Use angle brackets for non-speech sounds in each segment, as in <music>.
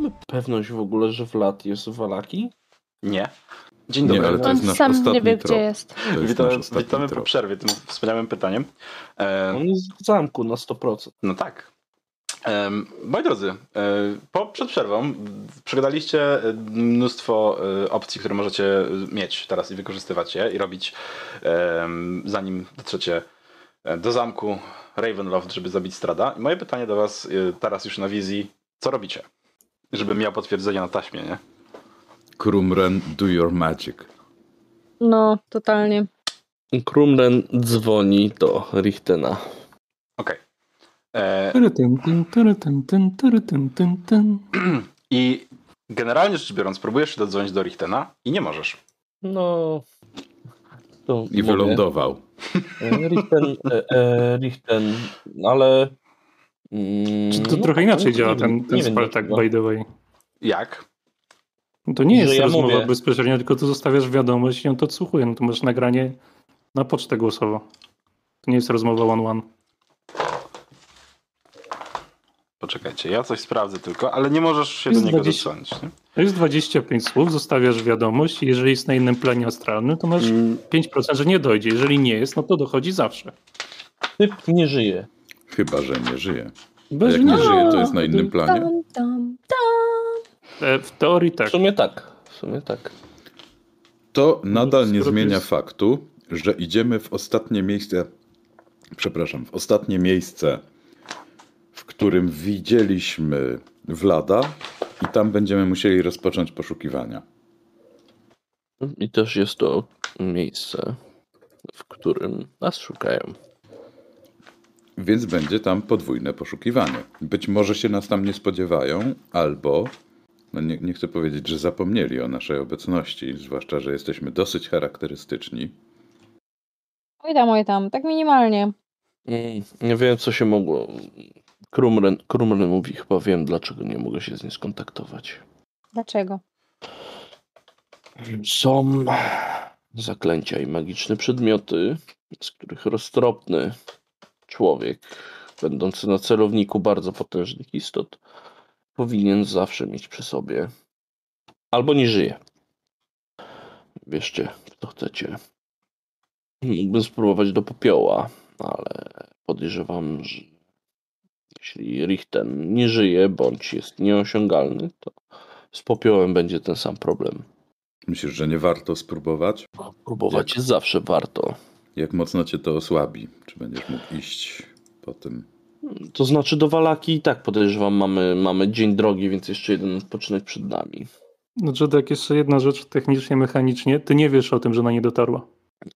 mamy pewność w ogóle, że Vlad jest w Walaki? Nie. Dzień Nie, dobry. ale to On jest nasz sam ostatni nie wie, trop. gdzie jest. Jest Witamy, witamy po przerwie tym wspaniałym pytaniem. E, On jest w zamku na 100%. no tak. Em, moi drodzy, e, po, przed przerwą przegadaliście e, mnóstwo e, opcji, które możecie mieć teraz i wykorzystywać je i robić, zanim dotrzecie e, do zamku Ravenloft, żeby zabić Strada. I moje pytanie do was e, teraz już na wizji, co robicie? Żeby miał potwierdzenie na taśmie, nie? Krumren, do your magic. No, totalnie. Krumren dzwoni do Richtena. Okej. Tyn. <clears throat> I generalnie rzecz biorąc, próbujesz się dodzwonić do Richtena i nie możesz. No. To I mówię. wylądował. E, Richten, e, e, Richten, ale. Mm, Czy to no, trochę inaczej działa ten, ten nie wiem Spartak, by the way. Jak? No To nie jest ja rozmowa mówię. bezpośrednia, tylko tu zostawiasz wiadomość i on to odsłuchuje. No to masz nagranie na pocztę głosową. To nie jest rozmowa one-one. Poczekajcie, ja coś sprawdzę tylko, ale nie możesz się Jest do niego 20. dodzwonić. Nie? To jest 25 słów, zostawiasz wiadomość i jeżeli jest na innym planie astralnym, to masz Mm, 5%, że nie dojdzie. Jeżeli nie jest, no to dochodzi zawsze. Typ nie żyje. Chyba, że nie żyje. A jak nie żyje, to jest na innym planie. Tam, tam, tam. E, W teorii W tak. sumie tak. W sumie tak. To nadal nie zmienia faktu, że idziemy w ostatnie miejsce, przepraszam, w ostatnie miejsce, w którym widzieliśmy Vlada i tam będziemy musieli rozpocząć poszukiwania. I też jest to miejsce, w którym nas szukają. Więc będzie tam podwójne poszukiwanie. Być może się nas tam nie spodziewają, albo, no nie, nie chcę powiedzieć, że zapomnieli o naszej obecności, zwłaszcza, że jesteśmy dosyć charakterystyczni. Oj tam, oj tam, tak minimalnie. Mm, Nie wiem, co się mogło. Krumren, Krumren mówi, chyba wiem, dlaczego nie mogę się z nim skontaktować. Dlaczego? Są zaklęcia i magiczne przedmioty, z których roztropny człowiek, będący na celowniku bardzo potężnych istot, powinien zawsze mieć przy sobie. Albo nie żyje. Wierzcie, to chcecie. Mógłbym spróbować do popioła, ale podejrzewam, że jeśli Richten nie żyje bądź jest nieosiągalny, to z popiołem będzie ten sam problem. Myślisz, że nie warto spróbować? Próbować jest zawsze warto. Jak mocno cię to osłabi? Czy będziesz mógł iść po tym? To znaczy do Walaki i tak podejrzewam mamy, mamy dzień drogi, więc jeszcze jeden odpoczynek przed nami. No Jadek, jeszcze jedna rzecz technicznie, mechanicznie. Ty nie wiesz o tym, że na nie dotarła.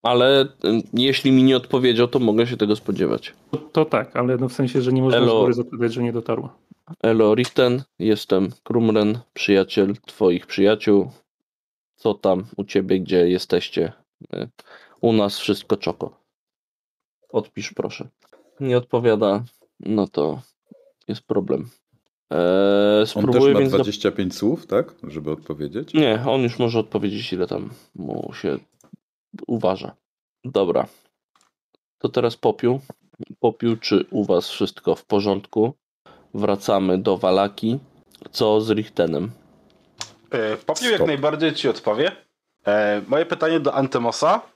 Ale jeśli mi nie odpowiedział, to mogę się tego spodziewać. To, to tak, ale no w sensie, że nie można Elo. z góry zapowiadać, że nie dotarła. Elo Richten, jestem Krumren, przyjaciel twoich przyjaciół. Co tam u ciebie, gdzie jesteście? U nas wszystko czoko. Odpisz proszę. Nie odpowiada, no to jest problem. Eee, On spróbuję też ma więc... zap- 25 słów, tak? Żeby odpowiedzieć? Nie, on już może odpowiedzieć, ile tam mu się uważa. Dobra. To teraz popiół. Popiół, czy u was wszystko w porządku? Wracamy do Walaki. Co z Richtenem? E, Popiół jak Stop. najbardziej ci odpowie. E, moje pytanie do Antemosa.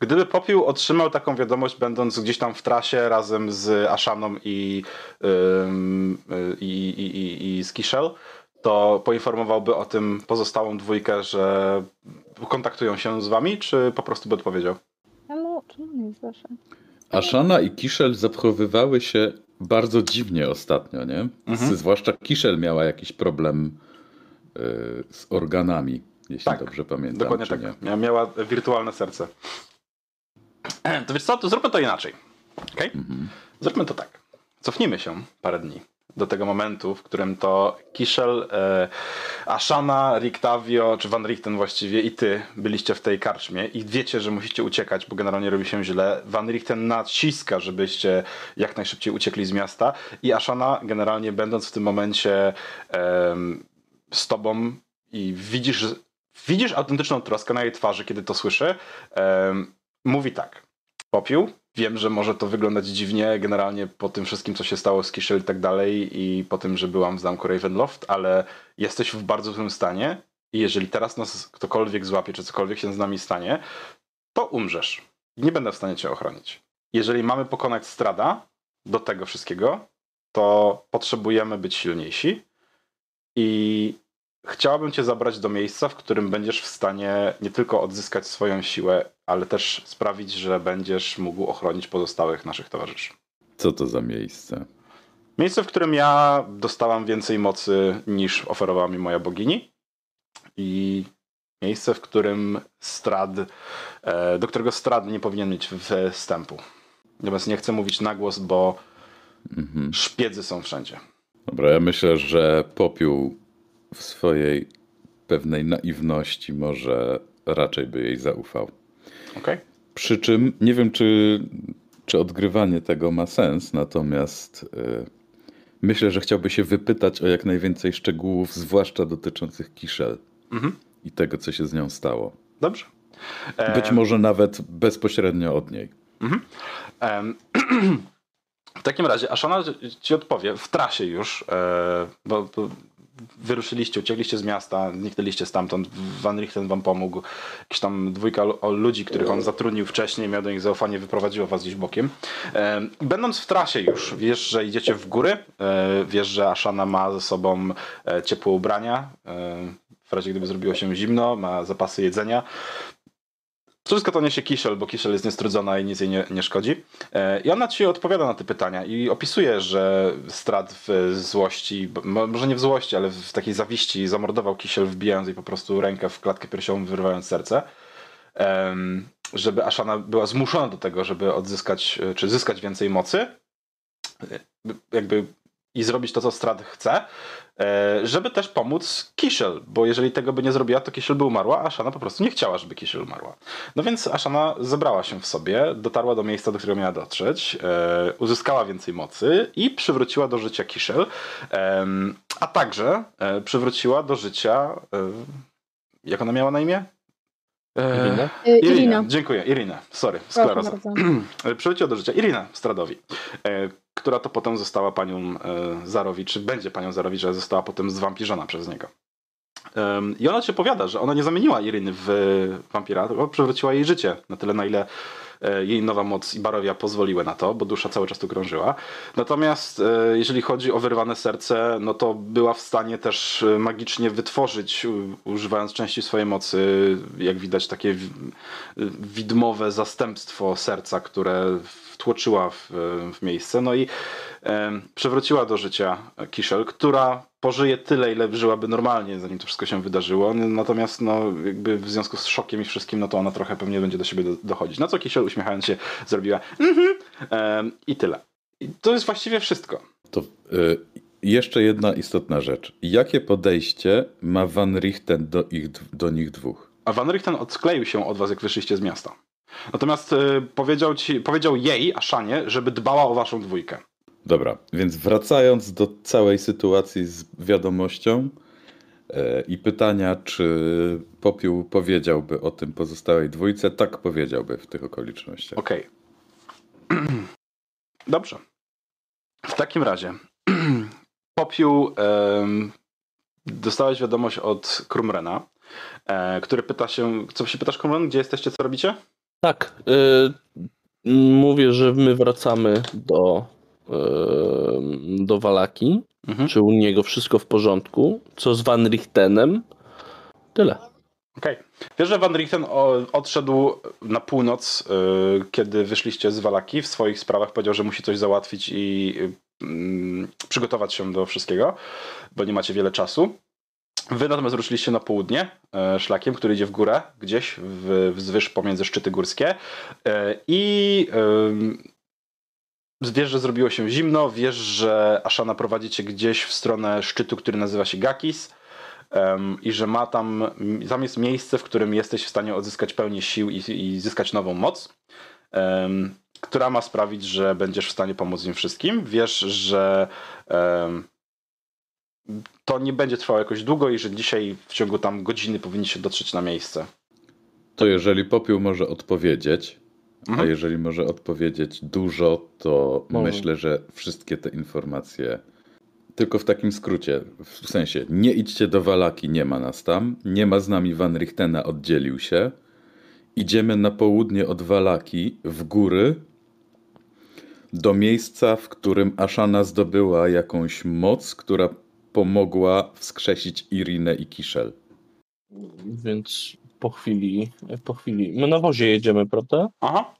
Gdyby Popiół otrzymał taką wiadomość, będąc gdzieś tam w trasie razem z Ashaną i, y, i, i, i, i z Kiszel, to poinformowałby o tym pozostałą dwójkę, że kontaktują się z wami, czy po prostu by odpowiedział? Czemu, czemu nie zawsze? Ashana i Kiszel zachowywały się bardzo dziwnie ostatnio, nie? Mhm. Zwłaszcza Kiszel miała jakiś problem y, z organami, jeśli Tak, dobrze pamiętam. Dokładnie czy tak. nie. Mia- Miała wirtualne serce. <clears throat> To wiesz co, to zróbmy to inaczej. Okay? Mhm. Zróbmy to tak. Cofnijmy się parę dni do tego momentu, w którym to Kiszel, e, Ashana, Riktavio, czy Van Richten właściwie i ty byliście w tej karczmie i wiecie, że musicie uciekać, bo generalnie robi się źle. Van Richten naciska, żebyście jak najszybciej uciekli z miasta i Ashana generalnie będąc w tym momencie em, z tobą i widzisz, widzisz autentyczną troskę na jej twarzy, kiedy to słyszy, em, mówi tak. Popiół, Wiem, że może to wyglądać dziwnie generalnie po tym wszystkim, co się stało z Kiszel i tak dalej i po tym, że byłam w zamku Ravenloft, ale jesteś w bardzo złym stanie i jeżeli teraz nas ktokolwiek złapie, czy cokolwiek się z nami stanie, to umrzesz. Nie będę w stanie cię ochronić. Jeżeli mamy pokonać Strada do tego wszystkiego, to potrzebujemy być silniejsi i chciałabym cię zabrać do miejsca, w którym będziesz w stanie nie tylko odzyskać swoją siłę, ale też sprawić, że będziesz mógł ochronić pozostałych naszych towarzyszy. Co to za miejsce? Miejsce, w którym ja dostałam więcej mocy niż oferowała mi moja bogini. I miejsce, w którym strad, e, do którego strad nie powinien mieć wstępu. Natomiast nie chcę mówić na głos, bo Mhm. szpiedzy są wszędzie. Dobra, ja myślę, że popiół w swojej pewnej naiwności może raczej by jej zaufał. Okej? Przy czym nie wiem, czy, czy odgrywanie tego ma sens, natomiast y, myślę, że chciałby się wypytać o jak najwięcej szczegółów, zwłaszcza dotyczących Kiszel Mhm. i tego, co się z nią stało. Dobrze. E, Być może nawet bezpośrednio od niej. Em, <clears throat> w takim razie Ashana ci odpowie w trasie już, e, bo wyruszyliście, uciekliście z miasta, zniknęliście stamtąd, Van Richten wam pomógł, jakaś tam dwójka ludzi, których on zatrudnił wcześniej, miał do nich zaufanie, wyprowadziło was gdzieś bokiem. Em, Będąc w trasie już, wiesz, że idziecie w góry, e, wiesz, że Ashana ma ze sobą e, ciepłe ubrania, e, w razie gdyby zrobiło się zimno, ma zapasy jedzenia. Wszystko to niesie Kiszel, bo Kiszel jest niestrudzona i nic jej nie, nie szkodzi. E, I ona ci odpowiada na te pytania i opisuje, że Strat w złości, może nie w złości, ale w takiej zawiści zamordował Kiszel, wbijając jej po prostu rękę w klatkę piersiową, wyrywając serce. Żeby Ashana była zmuszona do tego, żeby odzyskać, e, czy zyskać więcej mocy. E, Jakby i zrobić to, co Strat chce, e, żeby też pomóc Kiszel, bo jeżeli tego by nie zrobiła, to Kiszel by umarła, a Ashana po prostu nie chciała, żeby Kiszel umarła. No więc Ashana zebrała się w sobie, dotarła do miejsca, do którego miała dotrzeć, e, uzyskała więcej mocy i przywróciła do życia Kiszel, a także e, przywróciła do życia, jak ona miała na imię? Irina? Irina. Irina. Dziękuję, Irina. Sorry, skleroza. <clears throat> Przywróciła do życia Irina Stradowi, która to potem została panią e, Zarowicz, czy będzie panią Zarowicz, ale została potem zwampirzona przez niego. I ona ci opowiada, że ona nie zamieniła Iryny w wampira, tylko przywróciła jej życie na tyle, na ile e, jej nowa moc i barowia pozwoliły na to, bo dusza cały czas tu krążyła. Natomiast e, jeżeli chodzi o wyrwane serce, no to była w stanie też magicznie wytworzyć, używając części swojej mocy, jak widać, takie wi- widmowe zastępstwo serca, które wtłoczyła w, w miejsce. No i e, przywróciła do życia Kiszel, która pożyje tyle, ile żyłaby normalnie, zanim to wszystko się wydarzyło. Natomiast no, jakby w związku z szokiem i wszystkim, no to ona trochę pewnie będzie do siebie do, dochodzić. Na co Kiszel uśmiechając się zrobiła mhm e, i tyle. I to jest właściwie wszystko. To y, jeszcze jedna istotna rzecz. Jakie podejście ma Van Richten do, ich, do nich dwóch? A Van Richten odkleił się od was, jak wyszliście z miasta. Natomiast e, powiedział, ci, powiedział jej, Aszanie, żeby dbała o waszą dwójkę. Dobra, więc wracając do całej sytuacji z wiadomością e, i pytania, czy Popiół powiedziałby o tym pozostałej dwójce, tak powiedziałby w tych okolicznościach. Okej. <clears throat> Dobrze. W takim razie <clears throat> Popiół em, dostałeś wiadomość od Krumrena, e, który pyta się, co się pytasz Krumren, gdzie jesteście, co robicie? Tak. y, mówię, że my wracamy do, y, do Walaki. Mhm. Czy u niego wszystko w porządku? Co z Van Richtenem? Tyle. Okej. Wiesz, że Van Richten odszedł na północ, y, kiedy wyszliście z Walaki w swoich sprawach. Powiedział, że musi coś załatwić i y, mm, przygotować się do wszystkiego, bo nie macie wiele czasu. Wy natomiast ruszyliście na południe e, szlakiem, który idzie w górę, gdzieś w, wzwyż pomiędzy szczyty górskie. E, I wiesz, że zrobiło się zimno, wiesz, że Ashana prowadzi cię gdzieś w stronę szczytu, który nazywa się Gakis. I że ma tam, tam jest miejsce, w którym jesteś w stanie odzyskać pełnię sił i, i zyskać nową moc, która ma sprawić, że będziesz w stanie pomóc im wszystkim. Wiesz, że em, to nie będzie trwało jakoś długo i że dzisiaj w ciągu tam godziny powinniście dotrzeć na miejsce. To jeżeli Popiół może odpowiedzieć, A Mhm. jeżeli może odpowiedzieć dużo, to Może. myślę, że wszystkie te informacje, tylko w takim skrócie, w sensie nie idźcie do Walaki, nie ma nas tam, nie ma z nami Van Richtena, oddzielił się. Idziemy na południe od Walaki, w góry, do miejsca, w którym Ashana zdobyła jakąś moc, która pomogła wskrzesić Irinę i Kiszel. Więc po chwili, po chwili, my na wozie jedziemy, prawda? Aha.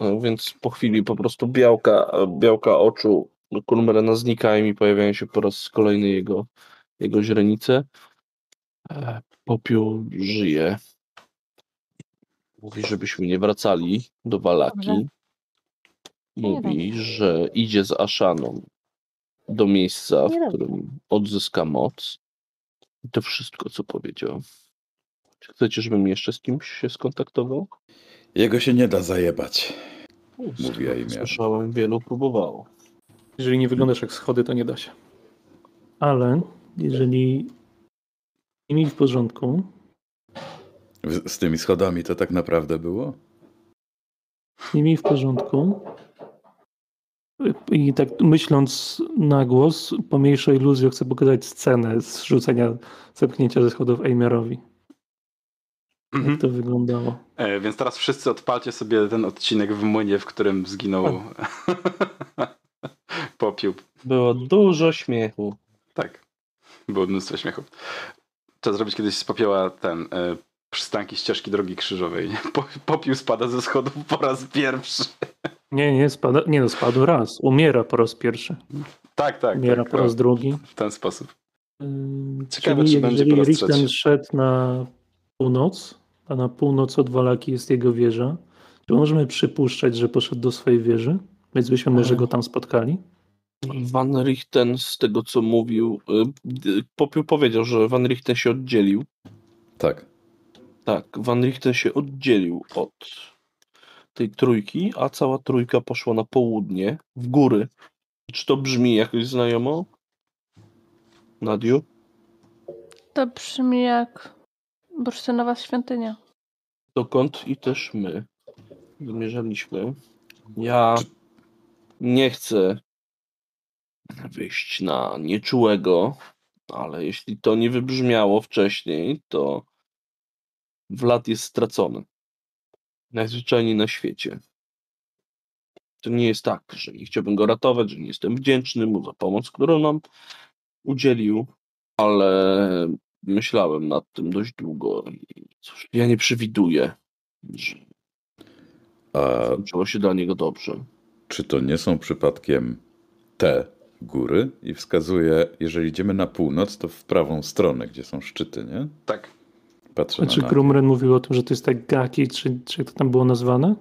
No, Więc po chwili po prostu białka, białka oczu Kulmerena znikają i pojawiają się po raz kolejny jego, jego źrenice. E, Popiół żyje. Mówi, żebyśmy nie wracali do Walaki. Mówi, że idzie z Aszaną do miejsca, w którym odzyska moc. I to wszystko, co powiedział. Czy chcecie, żebym jeszcze z kimś się skontaktował? Jego się nie da zajebać. Mówi Aimia. Słyszałem, wielu próbowało. Jeżeli nie wyglądasz jak schody, to nie da się. Ale jeżeli nie mieli w porządku, Z tymi schodami to tak naprawdę było? nie mieli w porządku i tak myśląc na głos, pomniejszą iluzją chcę pokazać scenę z rzucenia, zepchnięcia ze schodów Eimerowi. Mhm. Jak to wyglądało. E, więc teraz wszyscy odpalcie sobie ten odcinek w młynie, w którym zginął <laughs> popiół. Było dużo śmiechu. Tak. Było mnóstwo śmiechu. Trzeba zrobić kiedyś z popioła ten e, przystanki ścieżki drogi krzyżowej. <laughs> popiół spada ze schodów po raz pierwszy. Nie, nie, spada, nie no, spadł raz. Umiera po raz pierwszy. Tak, tak. Umiera tak po raz drugi. W ten sposób. Ciekawe, czyli czy będzie jeżeli po raz Richten trzeci. szedł na północ, a na północ od Walaki jest jego wieża, to możemy przypuszczać, że poszedł do swojej wieży, więc byśmy może go tam spotkali. Van Richten, z tego co mówił, y, Popiół powiedział, że Van Richten się oddzielił. Tak. Tak, Van Richten się oddzielił od tej trójki, a cała trójka poszła na południe, w góry. Czy to brzmi jakoś znajomo? Nadiu? To brzmi jak bursztynowa świątynia. dokąd i też my zmierzaliśmy. Ja nie chcę wyjść na nieczułego, ale jeśli to nie wybrzmiało wcześniej, to Vlad jest stracony. Najzwyczajniej na świecie. To nie jest tak, że nie chciałbym go ratować, że nie jestem wdzięczny mu za pomoc, którą nam udzielił, ale myślałem nad tym dość długo i cóż, ja nie przewiduję, że A skończyło się dla niego dobrze. czy to nie są przypadkiem te góry? I wskazuje, jeżeli idziemy na północ, to w prawą stronę, gdzie są szczyty, nie? Tak. Patrzę A na czy Nadię. Krumren mówił o tym, że to jest tak Gaki, czy, czy jak to tam było nazwane?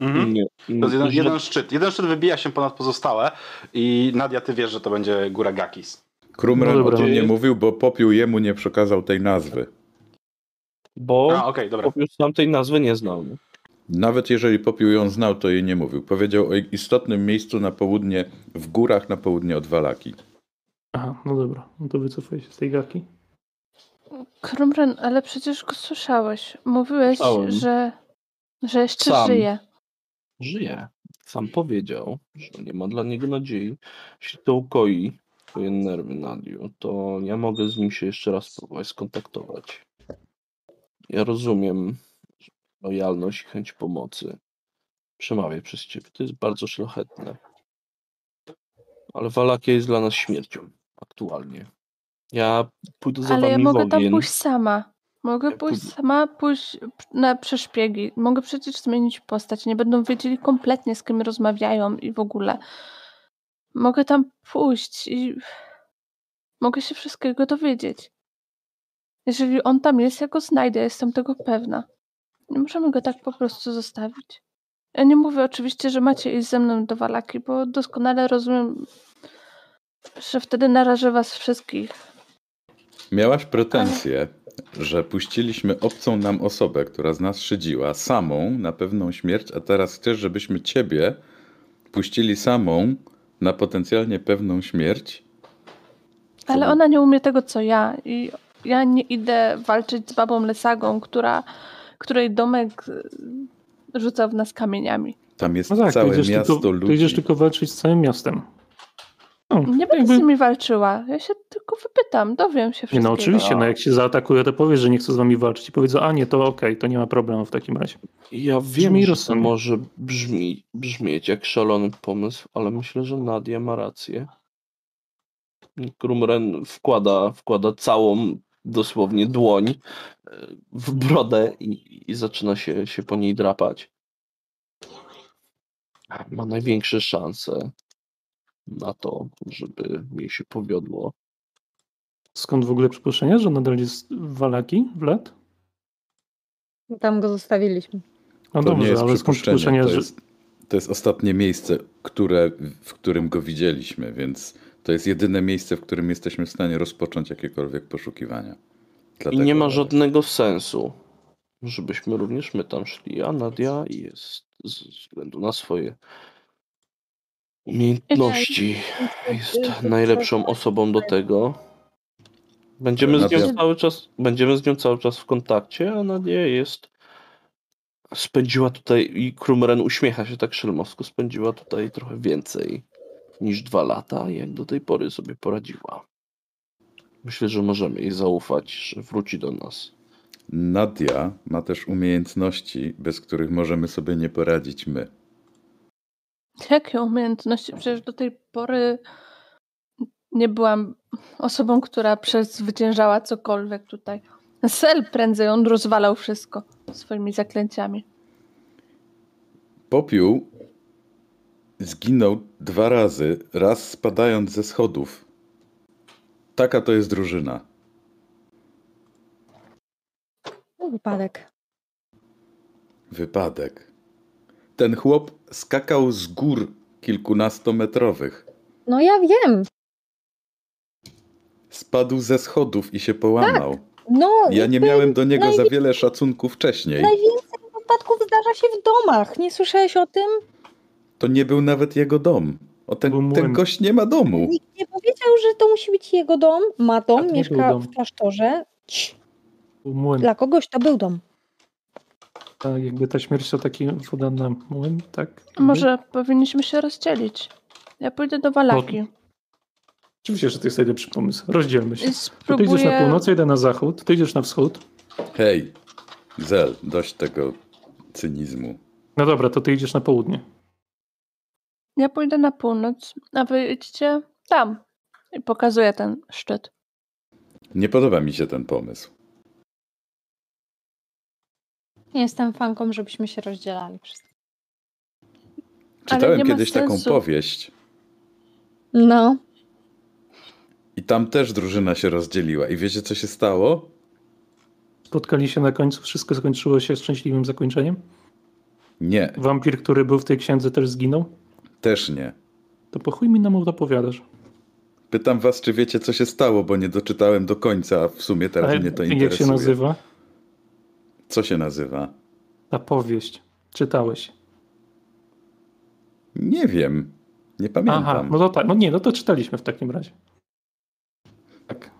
Mhm. Nie, To jest jeden, jeden szczyt. Jeden szczyt wybija się ponad pozostałe i Nadia, ty wiesz, że to będzie góra Gakis. Krumren No o tym nie mówił, bo popiół jemu nie przekazał tej nazwy. Bo A, dobra. Popiół sam tej nazwy nie znał. nie? Nawet jeżeli popiół ją znał, to jej nie mówił. Powiedział o istotnym miejscu na południe, w górach na południe od Walaki. Aha, no dobra, no to wycofuję się z tej Gaki. Krumren, ale przecież go słyszałeś. Mówiłeś, Słyszałem. że, że jeszcze Sam. żyje. Żyje. Sam powiedział, że nie ma dla niego nadziei. Jeśli to ukoi twoje nerwy, Nadiu, to ja mogę z nim się jeszcze raz spróbować skontaktować. Ja rozumiem lojalność i chęć pomocy. Przemawia przez ciebie. To jest bardzo szlachetne. Ale Walakia jest dla nas śmiercią. Aktualnie. Ja pójdę za Ale ja mogę tam pójść sama. Mogę Ja pójść pójdę- sama, pójść na przeszpiegi. Mogę przecież zmienić postać. Nie będą wiedzieli kompletnie, z kim rozmawiają i w ogóle. Mogę tam pójść i mogę się wszystkiego dowiedzieć. Jeżeli on tam jest, ja go znajdę, jestem tego pewna. Nie możemy go tak po prostu zostawić. Ja nie mówię oczywiście, że macie iść ze mną do Walaki, bo doskonale rozumiem, że wtedy narażę was wszystkich. Miałaś pretensję, że puściliśmy obcą nam osobę, która z nas szydziła, samą na pewną śmierć, a teraz chcesz, żebyśmy ciebie puścili samą na potencjalnie pewną śmierć? Ale ona nie umie tego, co ja. I ja nie idę walczyć z babą Lesagą, która, której domek rzucał w nas kamieniami. Tam jest No tak, to całe miasto tylko, ludzi. to idziesz tylko walczyć z całym miastem. No, Nie będę jakby- z nimi walczyła. Ja się tylko wypytam, dowiem się Nie, wszystkiego. no oczywiście, no jak się zaatakuje, to powiesz, że nie chce z wami walczyć i powiedzą, a nie, to okej, to nie ma problemu w takim razie. Ja Brzmi wiem, że to może brzmi, brzmieć jak szalony pomysł, ale myślę, że Nadia ma rację. Krumren wkłada, wkłada całą dosłownie dłoń e, w brodę i, i zaczyna się, się po niej drapać. Ma największe szanse na to, żeby jej się powiodło. Skąd w ogóle przypuszczenie, że nadal jest w Walaki w let? Tam go zostawiliśmy. No To nie dobrze, jest ale skąd przypuszczenie, to że... jest, to jest ostatnie miejsce, które, w którym go widzieliśmy, więc to jest jedyne miejsce, w którym jesteśmy w stanie rozpocząć jakiekolwiek poszukiwania. I Dlatego- nie ma żadnego sensu, żebyśmy również my tam szli, a Nadia jest ze względu na swoje umiejętności jest najlepszą osobą do tego. Będziemy z nią cały czas, będziemy z nią cały czas w kontakcie, a Nadia jest spędziła tutaj i Krumren uśmiecha się tak szelmowsko, spędziła tutaj trochę więcej niż dwa lata, jak do tej pory sobie poradziła. Myślę, że możemy jej zaufać, że wróci do nas. Nadia ma też umiejętności, bez których możemy sobie nie poradzić my. <laughs> Jakie umiejętności? Przecież do tej pory nie byłam osobą, która przezwyciężała cokolwiek tutaj. Sel prędzej, on rozwalał wszystko swoimi zaklęciami. Popiół zginął dwa razy, raz spadając ze schodów. Taka to jest drużyna. Wypadek. Wypadek. Ten chłop skakał z gór kilkunastometrowych. No ja wiem. Spadł ze schodów i się połamał. No, Ja nie miałem do niego najwi- za wiele szacunku wcześniej. Najwięcej wypadków zdarza się w domach. Nie słyszałeś o tym? To nie był nawet jego dom. O, ten, ten gość nie ma domu. Nikt nie powiedział, że to musi być jego dom. Ma dom, mieszka dom. w klasztorze. Dla kogoś to był dom. Tak, jakby ta śmierć to taki woda na młyn, tak? Może powinniśmy się rozdzielić. Ja pójdę do Walaki. Oczywiście, że to jest najlepszy pomysł. Rozdzielmy się. To ty idziesz na spróbuję... północ, ja idę na zachód, ty idziesz na wschód. Hej, Zel, dość tego cynizmu. No dobra, to ty idziesz na południe. Ja pójdę na północ, a wy idźcie tam. I pokazuję ten szczyt. Nie podoba mi się ten pomysł. Nie jestem fanką, żebyśmy się rozdzielali wszyscy. Czytałem kiedyś taką powieść No. i tam też drużyna się rozdzieliła. I wiecie, co się stało? Spotkali się na końcu, wszystko skończyło się szczęśliwym zakończeniem. Nie, Wampir, który był w tej księdze też zginął. też nie. To po chuj mi nam opowiadasz. Pytam was, czy wiecie, co się stało, bo nie doczytałem do końca, a w sumie teraz Ale mnie to jak interesuje. się nazywa? Co się nazywa? Ta powieść. Czytałeś. Nie wiem. Nie pamiętam. Aha, no to tak. No nie, no to czytaliśmy w takim razie. Tak.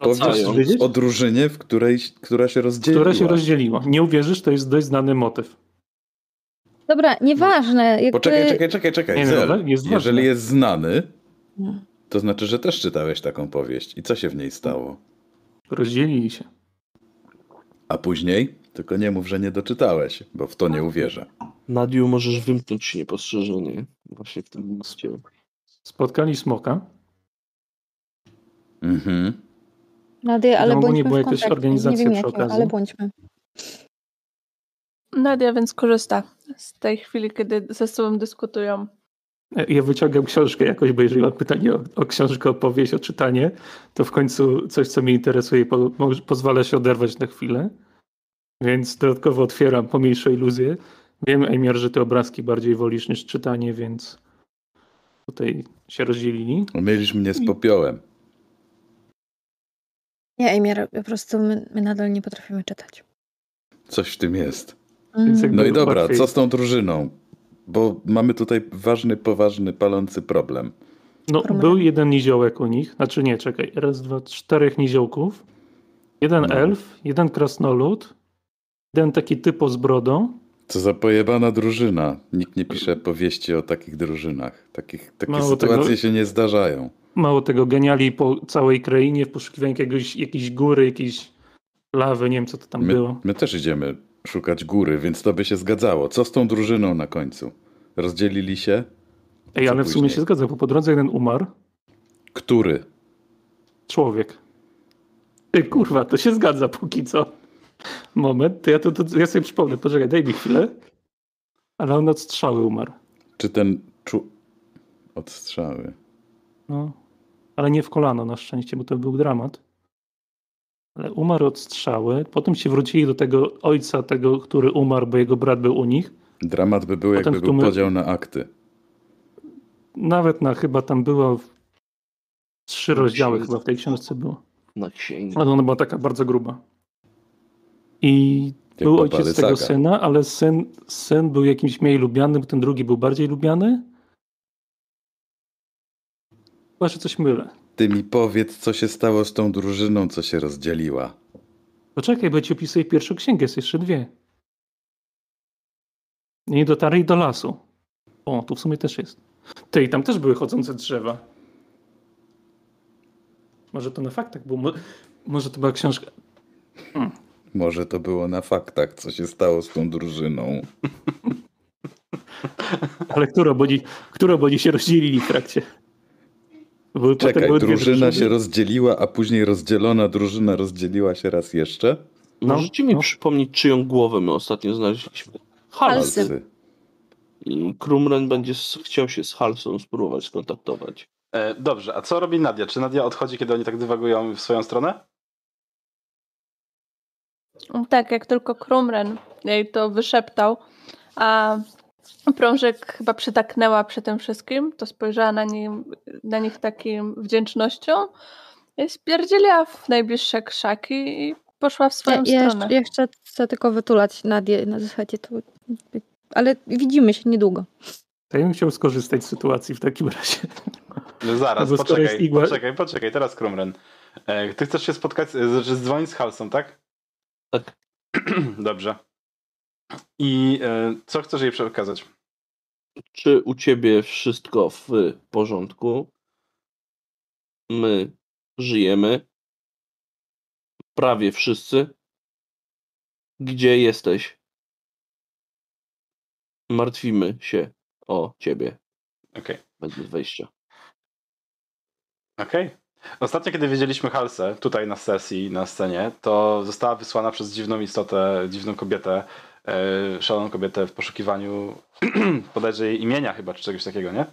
Powieść o drużynie, w której, która się rozdzieliła. Które się rozdzieliło. Nie uwierzysz, to jest dość znany motyw. Dobra, nieważne. Jakby... Poczekaj, czekaj, czekaj, czekaj. Nie, no, jest ważne. jeżeli jest znany, to znaczy, że też czytałeś taką powieść. I co się w niej stało? Rozdzielili się. A później? Tylko nie mów, że nie doczytałeś, bo w to nie uwierzę. Nadiu możesz wymknąć się niepostrzeżenie właśnie w tym mieście. Spotkali smoka. Mhm. Nadia, ale Wiadomo, bądźmy nie była w jakaś organizacja Nie wiem przy okazji. ale bądźmy. Nadia więc korzysta z tej chwili, kiedy ze sobą dyskutują. Ja wyciągam książkę jakoś, bo jeżeli mam pytanie o, o książkę, opowieść, o czytanie, to w końcu coś, co mnie interesuje, po, pozwala się oderwać na chwilę. Więc dodatkowo otwieram pomniejsze iluzje. Wiem, Emiar, że ty obrazki bardziej wolisz niż czytanie, więc tutaj się rozdzielili. Mylisz mnie z popiołem. Nie, Emiar, po prostu my, my nadal nie potrafimy czytać. Coś w tym jest. Jakby No i dobra, łatwiej- co z tą drużyną? Bo mamy tutaj ważny, poważny, palący problem. No, Problem. był jeden niziołek u nich, znaczy nie, czekaj, raz, dwa, czterech niziołków, jeden No. elf, jeden krasnolud, jeden taki typo z brodą Co za pojebana drużyna. Nikt nie pisze powieści o takich drużynach. Takich, takie Mało sytuacje tego- się nie zdarzają. Mało tego, geniali po całej krainie w poszukiwaniu jakiegoś, jakiejś góry, jakiejś lawy, nie wiem co to tam My, było. my też idziemy szukać góry, więc to by się zgadzało. Co z tą drużyną na końcu? Rozdzielili się? Ej, ale w sumie później? się zgadza, bo po drodze jeden umarł, Który? człowiek. Ej, kurwa, to się zgadza póki co. Moment, to ja, to, to, ja sobie przypomnę, poczekaj, daj mi chwilę. Ale on od strzały umarł. Czy ten czu... Odstrzały. No. Ale nie w kolano na szczęście, bo to był dramat. Ale umarł od strzały. Potem się wrócili do tego ojca, tego, który umarł, bo jego brat był u nich. Dramat by był, Potem jakby był podział na akty. Nawet na chyba tam było w- trzy rozdziały chyba w tej książce było. Na księgę. Ale ona była taka bardzo gruba. I Jak był ojciec tego syna, ale syn, syn był jakimś mniej lubiany, bo ten drugi był bardziej lubiany. Chyba, że coś mylę. Ty mi powiedz, co się stało z tą drużyną, co się rozdzieliła. Poczekaj, bo ci opisuję pierwszą księgę, jest jeszcze dwie. Nie dotarli do lasu. O, tu w sumie też jest. Ty, i tam też były chodzące drzewa. Może to na faktach było. Mo- Może to była książka. Może to było na faktach, co się stało z tą drużyną. <laughs> Ale która, bo oni, która, bo oni się rozdzielili w trakcie. Potem Czekaj, drużyna się rozdzieliła, a później rozdzielona drużyna rozdzieliła się raz jeszcze? No, Możecie mi no. przypomnieć, czyją głowę my ostatnio znaleźliśmy? Hals. Halsy. Halsy. I Krumren będzie chciał się z Halsą spróbować skontaktować. E, dobrze, a co robi Nadia? Czy Nadia odchodzi, kiedy oni tak dywagują w swoją stronę? Tak, jak tylko Krumren jej to wyszeptał, a Prążek chyba przytaknęła przy tym wszystkim, to spojrzała na, nim, na nich takim wdzięcznością i spierdzieliła w najbliższe krzaki i poszła w swoją Ja, ja, stronę. jeszcze, jeszcze chcę tylko wytulać Nadię na zasadzie to... Ale widzimy się niedługo. To ja bym chciał skorzystać z sytuacji w takim razie. No zaraz, jest poczekaj, igła- poczekaj, poczekaj, teraz Krumren. E, ty chcesz się spotkać, z- że dzwonić z Halsą, tak? Tak. <clears throat> Dobrze. I e, co chcesz jej przekazać? Czy u ciebie wszystko w porządku? My żyjemy. Prawie wszyscy. Gdzie jesteś? Martwimy się o ciebie. Okej. Bez wejścia. Okej. Ostatnio, kiedy wiedzieliśmy Halsę tutaj na sesji, na scenie, to została wysłana przez dziwną istotę, dziwną kobietę, e, szaloną kobietę w poszukiwaniu <clears throat> bodajże jej imienia chyba, czy czegoś takiego, nie?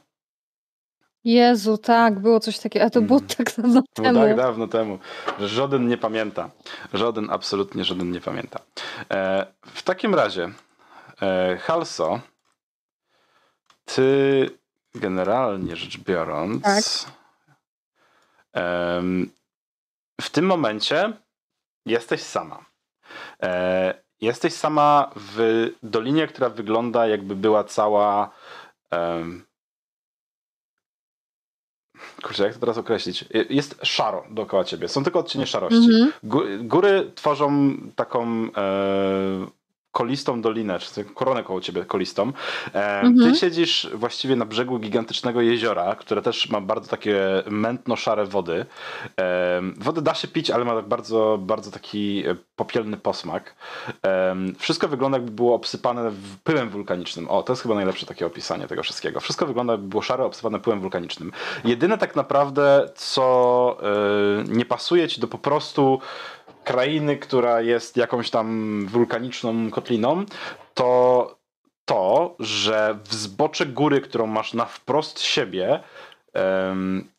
Jezu, tak, było coś takiego. A to było Mm. tak dawno To temu. było tak dawno temu, że żaden nie pamięta. Żaden, absolutnie żaden nie pamięta. E, w takim razie, e, Halso, ty generalnie rzecz biorąc, Tak. W tym momencie jesteś sama. E, jesteś sama w dolinie, która wygląda jakby była cała. Kurczę, jak to teraz określić? Jest szaro dookoła ciebie. Są tylko odcienie szarości. Mhm. Gó- Góry tworzą taką e, kolistą dolinę, czy koronę koło ciebie kolistą. E, Mhm. Ty siedzisz właściwie na brzegu gigantycznego jeziora, które też ma bardzo takie mętno-szare wody. E, wodę da się pić, ale ma tak bardzo, bardzo taki e, popielny posmak. Wszystko wygląda jakby było obsypane pyłem wulkanicznym. O, to jest chyba najlepsze takie opisanie tego wszystkiego. Wszystko wygląda jakby było szare, obsypane pyłem wulkanicznym. Jedyne tak naprawdę, co nie pasuje ci do po prostu krainy, która jest jakąś tam wulkaniczną kotliną, to to, że w zbocze góry, którą masz na wprost siebie,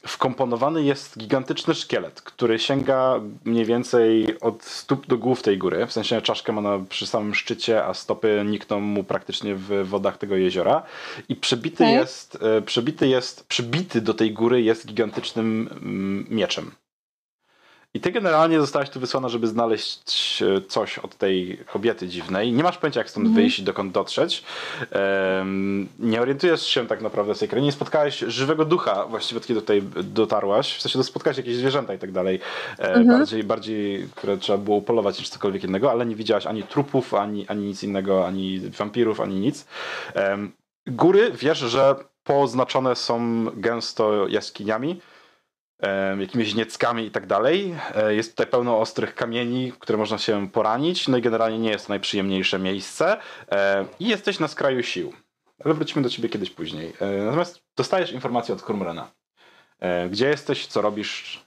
wkomponowany jest gigantyczny szkielet, który sięga mniej więcej od stóp do głów tej góry. W sensie czaszkę ma na, przy samym szczycie, a stopy nikną mu praktycznie w wodach tego jeziora. I przebity jest, e, przebity jest, przybity do tej góry jest gigantycznym mm, mieczem. I ty generalnie zostałaś tu wysłana, żeby znaleźć e, coś od tej kobiety dziwnej. Nie masz pojęcia, jak stąd wyjść i dokąd dotrzeć. Em, nie orientujesz się tak naprawdę w tej krainie. Nie spotkałeś żywego ducha właściwie, od kiedy tutaj dotarłaś. W sensie to spotkałeś jakieś zwierzęta i tak dalej. E, bardziej, bardziej, które trzeba było upolować niż cokolwiek innego, ale nie widziałaś ani trupów, ani, ani nic innego, ani wampirów, ani nic. Em, góry wiesz, że poznaczone są gęsto jaskiniami jakimiś nieckami i tak dalej. E, Jest tutaj pełno ostrych kamieni, które można się poranić, no i generalnie nie jest to najprzyjemniejsze miejsce. E, I jesteś na skraju sił. Ale wrócimy do ciebie kiedyś później. E, Natomiast dostajesz informację od Kurmrena. Gdzie jesteś, co robisz?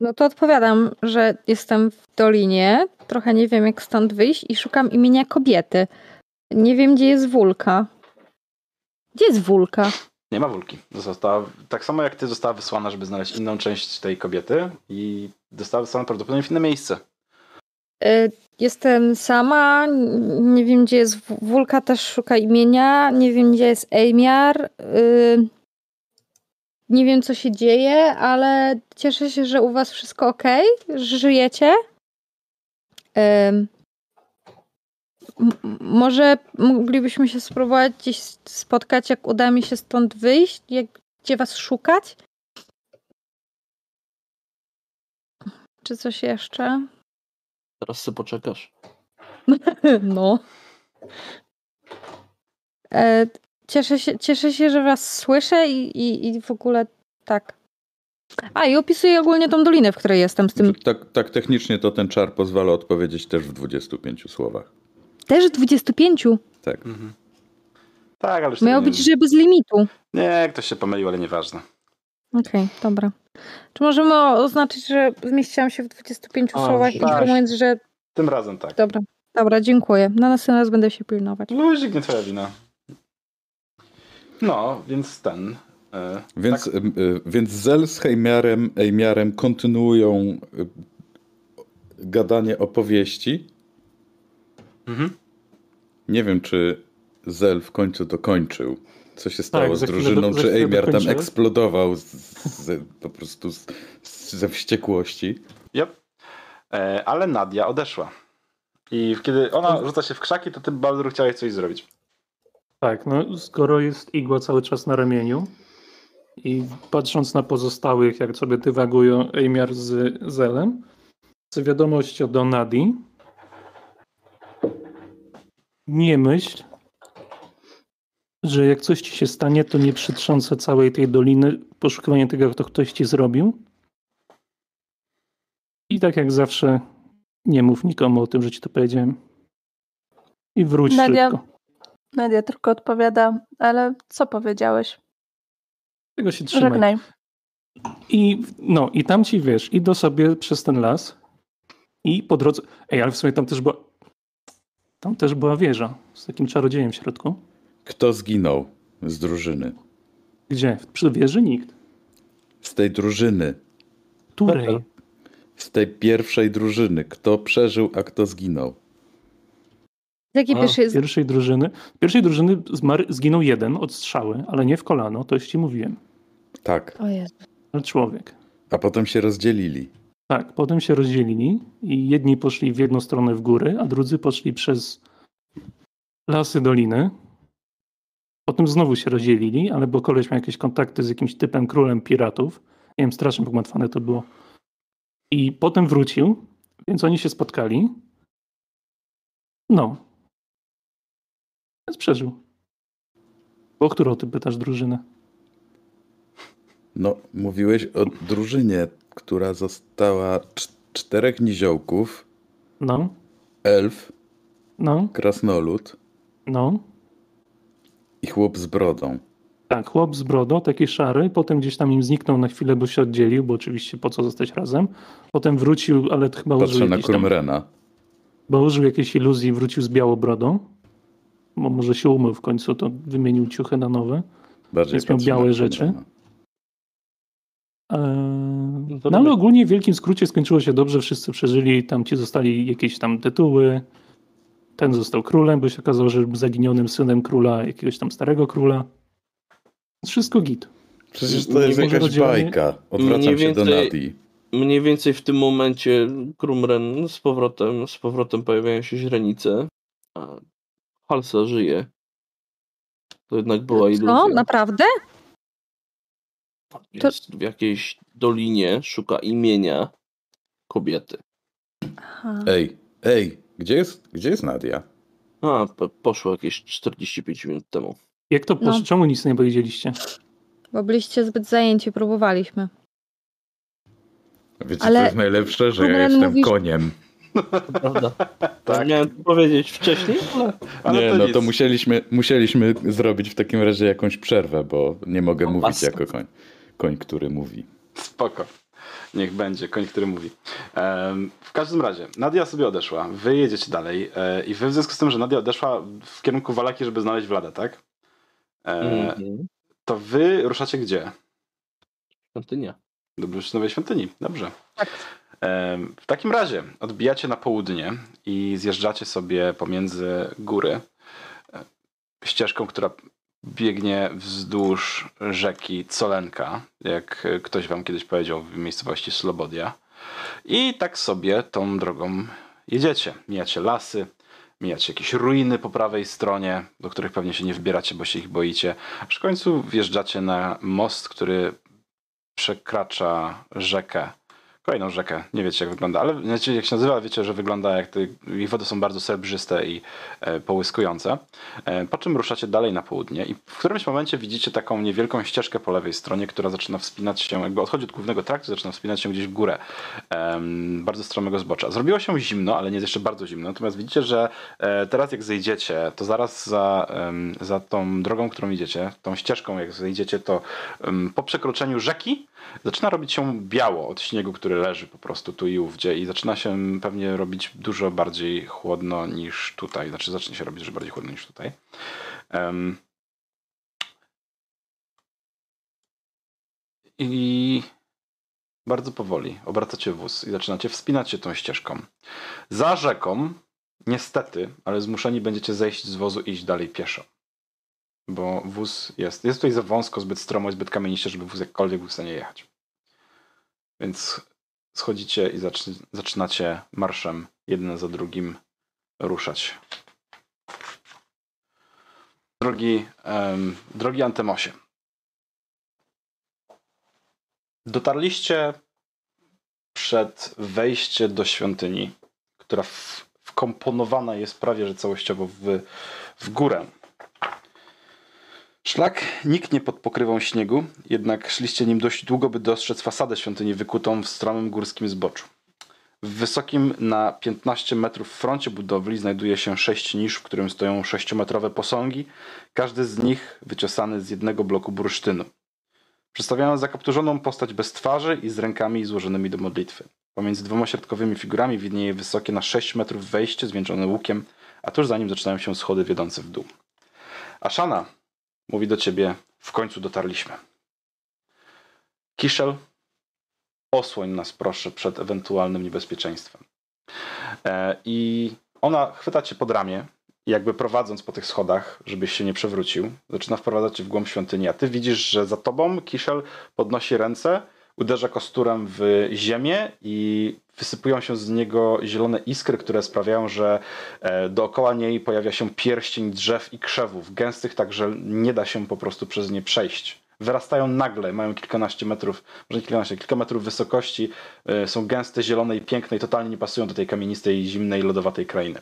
No to odpowiadam, że jestem w dolinie, trochę nie wiem jak stąd wyjść i szukam imienia kobiety. Nie wiem gdzie jest Wulka. Gdzie jest Wulka? Nie ma wulki. Została, tak samo jak ty została wysłana, żeby znaleźć inną część tej kobiety i została wysłana prawdopodobnie w inne miejsce. Y, Jestem sama, nie wiem gdzie jest Wulka, też szuka imienia, nie wiem gdzie jest Ejmiar. y, Nie wiem co się dzieje, ale cieszę się, że u was wszystko ok, żyjecie. Może moglibyśmy się spróbować gdzieś spotkać, jak uda mi się stąd wyjść, jak, gdzie was szukać? Czy coś jeszcze? Teraz sobie poczekasz. <laughs> No. E, cieszę, się, cieszę się, że was słyszę i, i, i w ogóle tak. A i opisuję ogólnie tą dolinę, w której jestem z tym. Tak, tak technicznie to ten czar pozwala odpowiedzieć też w 25 słowach. Też 25. Tak. Tak, ale już Miało być, nie... że bez limitu. Nie, ktoś się pomylił, ale nieważne. Okej, dobra. Czy możemy oznaczyć, że zmieściłam się w 25 O, słowach, tak. informując, że. Tym razem tak. Dobra, dobra, dziękuję. Na następny raz będę się pilnować. Luzik, nie twoja wina. No, więc ten... e, Więc, tak, y, więc Zel z Heimiarem, Eimiarem kontynuują y, gadanie opowieści. Mhm. Nie wiem, czy Zel w końcu dokończył. Co się stało Tak, z drużyną, do- czy Eimiar tam eksplodował z, z, po prostu z, z, ze wściekłości. Yep. E, ale Nadia odeszła. I kiedy ona rzuca się w krzaki, to ty, Baldur, chciałeś coś zrobić. Tak, no skoro jest igła cały czas na ramieniu i patrząc na pozostałych, jak sobie dywagują Ejmiar z Zelem, chcę wiadomość od Nadi. Nie myśl, że jak coś ci się stanie, to nie przytrząsę całej tej doliny poszukiwanie tego, jak to ktoś ci zrobił. I tak jak zawsze, nie mów nikomu o tym, że ci to powiedziałem. I wróć Nadia- szybko. Nadia tylko odpowiada, ale co powiedziałeś? Tego się trzymaj. Żegnaj. I no, i tam ci wiesz, idą sobie przez ten las i po drodze. Ej, ale w sumie tam też była. Tam też była wieża z takim czarodziejem w środku. Kto zginął z drużyny? Gdzie? Przy wieży nikt. Z tej drużyny. Której? Z tej pierwszej drużyny. Kto przeżył, a kto zginął? Z jakiej A, pierwszej Pierwszej drużyny. Pierwszej drużyny zmarł, zginął jeden od strzały, ale nie w kolano, to już ci mówiłem. Tak. O Jezu. Ale człowiek. A potem się rozdzielili. Tak, potem się rozdzielili i jedni poszli w jedną stronę w góry, a drudzy poszli przez lasy doliny. Potem znowu się rozdzielili, ale bo koleś miał jakieś kontakty z jakimś typem królem piratów. Nie wiem, strasznie pogmatwane to było. I potem wrócił, więc oni się spotkali. No. Więc przeżył. O którą ty pytasz drużynę? No, mówiłeś o drużynie, która została cz- czterech niziołków, No, elf, no, krasnolud no. i chłop z brodą. Tak, chłop z brodą, taki szary, potem gdzieś tam im zniknął na chwilę, bo się oddzielił, bo oczywiście po co zostać razem. Potem wrócił, ale chyba użył, Patrzę na jakiejś tam, bo użył jakiejś iluzji wrócił z białą brodą. Bo może się umył w końcu, to wymienił ciuchy na nowe. Bardziej Jest miał białe rzeczy. Eee, no ale ogólnie w wielkim skrócie skończyło się dobrze, wszyscy przeżyli, tam ci zostali jakieś tam tytuły. Ten został królem, bo się okazało, że był zaginionym synem króla, jakiegoś tam starego króla. Wszystko git. Przecież to jest jakaś bajka. Odwracam mniej się do Nadii. Mniej więcej w tym momencie Krumren z powrotem, z powrotem pojawiają się źrenice, a Halsa żyje. To jednak była iluzja. Co? Naprawdę? Jest w jakiejś dolinie, szuka imienia kobiety. Aha. Ej, ej, gdzie jest, gdzie jest Nadia? A, po- poszło jakieś 45 minut temu. Jak to No. posz... Czemu nic nie powiedzieliście? Bo byliście zbyt zajęci, próbowaliśmy. Wiecie, Ale co jest najlepsze? Że ja jestem mówisz- koniem. Prawda? <laughs> Tak. Miałem to powiedzieć wcześniej, ale Ale nie, to no nic. to musieliśmy, musieliśmy zrobić w takim razie jakąś przerwę, bo nie mogę No, mówić jako koń, koń, który mówi. Spoko. Niech będzie, koń, który mówi. W każdym razie, Nadia sobie odeszła. Wy jedziecie dalej e, i wy w związku z tym, że Nadia odeszła w kierunku Walaki, żeby znaleźć Vladę, tak? Mhm. To wy ruszacie gdzie? świątynia. Do Bluszczynowej Świątyni. Dobrze. Tak. W takim razie odbijacie na południe i zjeżdżacie sobie pomiędzy góry e, ścieżką, która biegnie wzdłuż rzeki Colenka, jak ktoś wam kiedyś powiedział w miejscowości Slobodia. I tak sobie tą drogą jedziecie. Mijacie lasy, mijacie jakieś ruiny po prawej stronie, do których pewnie się nie wbieracie, bo się ich boicie. Aż w końcu wjeżdżacie na most, który przekracza rzekę. Kolejną rzekę. Nie wiecie jak wygląda, ale wiecie jak się nazywa, wiecie, że wygląda jak te, ich wody są bardzo srebrzyste i e, połyskujące. E, po czym ruszacie dalej na południe i w którymś momencie widzicie taką niewielką ścieżkę po lewej stronie, która zaczyna wspinać się, jakby odchodzi od głównego traktu, zaczyna wspinać się gdzieś w górę. Em, bardzo stromego zbocza. Zrobiło się zimno, ale nie jest jeszcze bardzo zimno. Natomiast widzicie, że e, teraz jak zejdziecie, to zaraz za, za tą drogą, którą idziecie, tą ścieżką jak zejdziecie, to po przekroczeniu rzeki zaczyna robić się biało od śniegu, który leży po prostu tu i ówdzie i zaczyna się pewnie robić dużo bardziej chłodno niż tutaj. Znaczy zacznie się robić, że bardziej chłodno niż tutaj. Em, I bardzo powoli obracacie wóz i zaczynacie wspinać się tą ścieżką. Za rzeką, niestety, ale zmuszeni będziecie zejść z wozu i iść dalej pieszo. Bo wóz jest, jest tutaj za wąsko, zbyt stromo, zbyt kamieniście, żeby wóz jakkolwiek był w stanie jechać. Więc schodzicie i zaczy, zaczynacie marszem jeden za drugim ruszać. Drogi, em, drogi Antemosie. Dotarliście przed wejście do świątyni, która wkomponowana jest prawie że całościowo w, w górę. Szlak niknie pod pokrywą śniegu, jednak szliście nim dość długo, by dostrzec fasadę świątyni wykutą w stromym górskim zboczu. W wysokim na 15 metrów froncie budowli znajduje się sześć nisz, w którym stoją sześciometrowe posągi, każdy z nich wyciosany z jednego bloku bursztynu. Przedstawiają zakapturzoną postać bez twarzy i z rękami złożonymi do modlitwy. Pomiędzy dwoma środkowymi figurami widnieje wysokie na 6 metrów wejście zwieńczone łukiem, a tuż za nim zaczynają się schody wiodące w dół. Ashana mówi do ciebie, w końcu dotarliśmy. Kiszel, osłoń nas proszę przed ewentualnym niebezpieczeństwem. E, I ona chwyta cię pod ramię, jakby prowadząc po tych schodach, żebyś się nie przewrócił. Zaczyna wprowadzać cię w głąb świątyni, a ty widzisz, że za tobą Kiszel podnosi ręce, uderza kosturem w ziemię i wysypują się z niego zielone iskry, które sprawiają, że e, dookoła niej pojawia się pierścień drzew i krzewów, gęstych tak, że nie da się po prostu przez nie przejść. Wyrastają nagle, mają kilkanaście metrów, może nie kilkanaście, kilka metrów wysokości, e, są gęste, zielone i piękne i totalnie nie pasują do tej kamienistej, zimnej, lodowatej krainy.